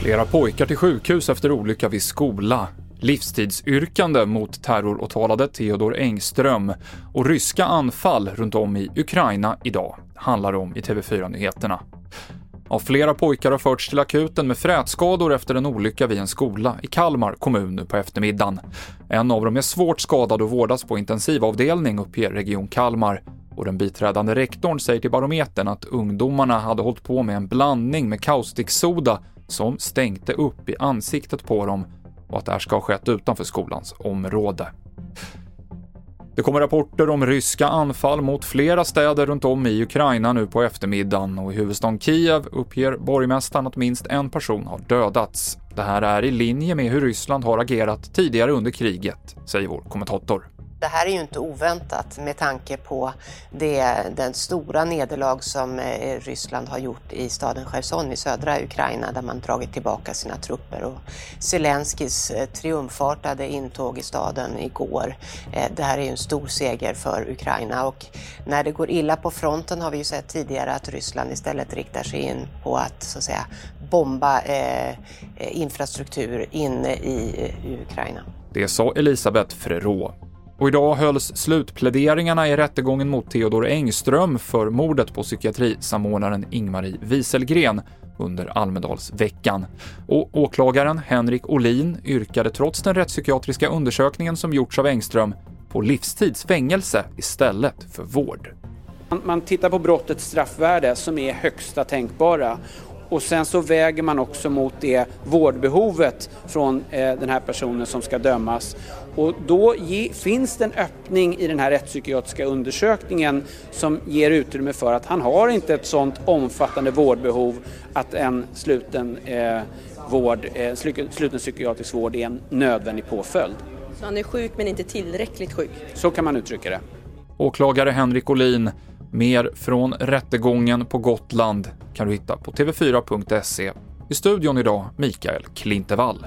Flera pojkar till sjukhus efter olycka vid skola. Livstidsyrkande mot terroråtalade Theodor Engström och ryska anfall runt om i Ukraina idag handlar om i TV4-nyheterna. Ja, flera pojkar har förts till akuten med frätskador efter en olycka vid en skola i Kalmar kommun nu på eftermiddagen. En av dem är svårt skadad och vårdas på intensivavdelning, uppger Region Kalmar. Och den biträdande rektorn säger till Barometern att ungdomarna hade hållit på med en blandning med kaustiksoda som stänkte upp i ansiktet på dem och att det här ska ha skett utanför skolans område. Det kommer rapporter om ryska anfall mot flera städer runt om i Ukraina nu på eftermiddagen och i huvudstaden Kiev uppger borgmästaren att minst en person har dödats. Det här är i linje med hur Ryssland har agerat tidigare under kriget, säger vår kommentator. Det här är ju inte oväntat med tanke på det, den stora nederlag som eh, Ryssland har gjort i staden Cherson i södra Ukraina där man dragit tillbaka sina trupper. Och Zelenskyjs eh, triumfartade intåg i staden igår. Eh, det här är ju en stor seger för Ukraina och när det går illa på fronten har vi ju sett tidigare att Ryssland istället riktar sig in på att så att säga bomba eh, infrastruktur inne i, i Ukraina. Det sa Elisabeth Frerot. Och idag hölls slutpläderingarna i rättegången mot Theodor Engström för mordet på psykiatrisamordnaren Ingmarie Wieselgren under Almedalsveckan. Och åklagaren Henrik Olin yrkade trots den rättspsykiatriska undersökningen som gjorts av Engström på livstidsfängelse istället för vård. Man tittar på brottets straffvärde som är högsta tänkbara och sen så väger man också mot det vårdbehovet från eh, den här personen som ska dömas. Och då ge, finns det en öppning i den här rättspsykiatriska undersökningen som ger utrymme för att han har inte ett sådant omfattande vårdbehov att en sluten, eh, vård, eh, sluten psykiatrisk vård är en nödvändig påföljd. Så han är sjuk men inte tillräckligt sjuk? Så kan man uttrycka det. Åklagare Henrik Olin Mer från rättegången på Gotland kan du hitta på tv4.se. I studion idag Mikael Klintevall.